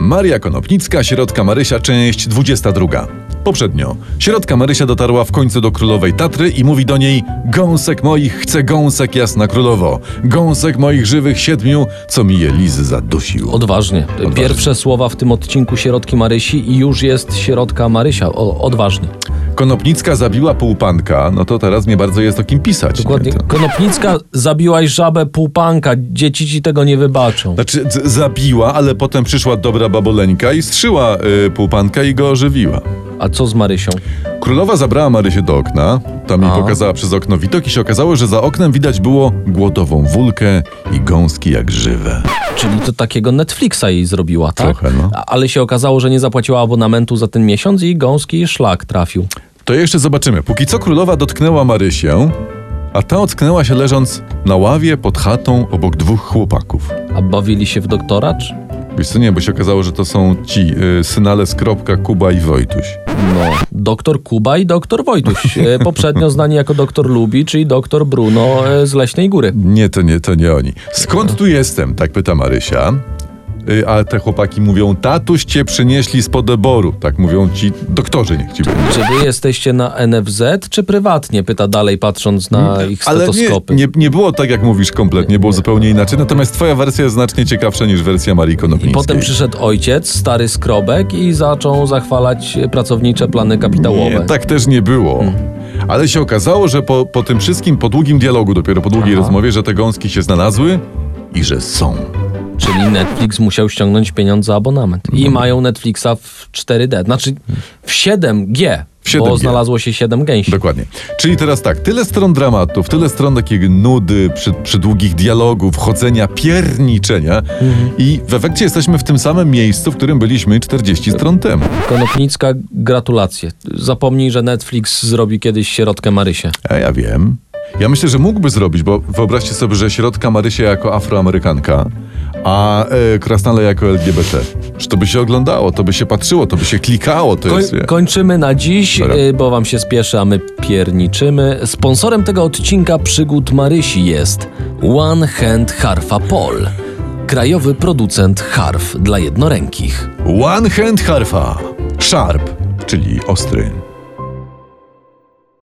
Maria Konopnicka, Sierotka Marysia, część 22. Poprzednio. Sierotka Marysia dotarła w końcu do królowej Tatry i mówi do niej Gąsek moich chce gąsek jasna królowo. Gąsek moich żywych siedmiu, co mi je lizy zadusił. Odważnie. Pierwsze słowa w tym odcinku Sierotki Marysi i już jest Sierotka Marysia. O, odważnie. Konopnicka zabiła półpanka, no to teraz nie bardzo jest o kim pisać. Dokładnie. Nie? To... Konopnicka, zabiłaś żabę półpanka. Dzieci ci tego nie wybaczą. Znaczy, zabiła, ale potem przyszła dobra baboleńka i strzyła y, półpanka i go ożywiła. A co z Marysią? Królowa zabrała Marysię do okna, tam jej pokazała przez okno widok i się okazało, że za oknem widać było głodową wólkę i gąski jak żywe. Czyli to takiego Netflixa jej zrobiła, tak? Trochę, no. Ale się okazało, że nie zapłaciła abonamentu za ten miesiąc i gąski szlak trafił. To jeszcze zobaczymy. Póki co królowa dotknęła Marysię, a ta ocknęła się leżąc na ławie pod chatą obok dwóch chłopaków. A bawili się w doktora? Czy... Wiesz co, nie, bo się okazało, że to są ci y, synale Skropka, Kuba i Wojtuś. No, doktor Kuba i doktor Wojtuś. E, Poprzednio znani jako doktor Lubi, czyli doktor Bruno e, z Leśnej Góry. Nie, to nie, to nie oni. Skąd tu jestem? Tak pyta Marysia. Y, A te chłopaki mówią, tatuś cię przynieśli z podeboru. Tak mówią ci doktorzy, niech ci. Czy wy jesteście na NFZ, czy prywatnie? Pyta dalej, patrząc na ich Ale nie, stetoskopy. nie, nie było tak, jak mówisz kompletnie, było zupełnie inaczej. Natomiast twoja wersja jest znacznie ciekawsza niż wersja Marii I Konopnickiej. potem przyszedł ojciec, stary skrobek i zaczął zachwalać pracownicze plany kapitałowe. Nie, tak też nie było. Ale się okazało, że po, po tym wszystkim, po długim dialogu, dopiero po długiej Aha. rozmowie, że te gąski się znalazły i że są. Czyli Netflix musiał ściągnąć pieniądze za abonament. I Mhm. mają Netflixa w 4D, znaczy w 7G, W 7G. bo znalazło się 7 gęsi. Dokładnie. Czyli teraz tak, tyle stron dramatów, tyle stron takiej nudy, przy, przy długich dialogów, chodzenia, pierniczenia Mhm. i w efekcie jesteśmy w tym samym miejscu, w którym byliśmy 40 stron temu. Konopnicka, gratulacje. Zapomnij, że Netflix zrobi kiedyś sierotkę Marysię. A ja wiem. Ja myślę, że mógłby zrobić, bo wyobraźcie sobie, że środka Marysia jako afroamerykanka, a e, Krasnale jako LGBT. Że to by się oglądało, to by się patrzyło, to by się klikało. To Koń, jest, wie- kończymy na dziś, Dobra. y, bo wam się spieszy, a my pierniczymy. Sponsorem tego odcinka przygód Marysi jest One Hand Harfa Pol. Krajowy producent harf dla jednorękich. One Hand Harfa. Sharp, czyli ostry.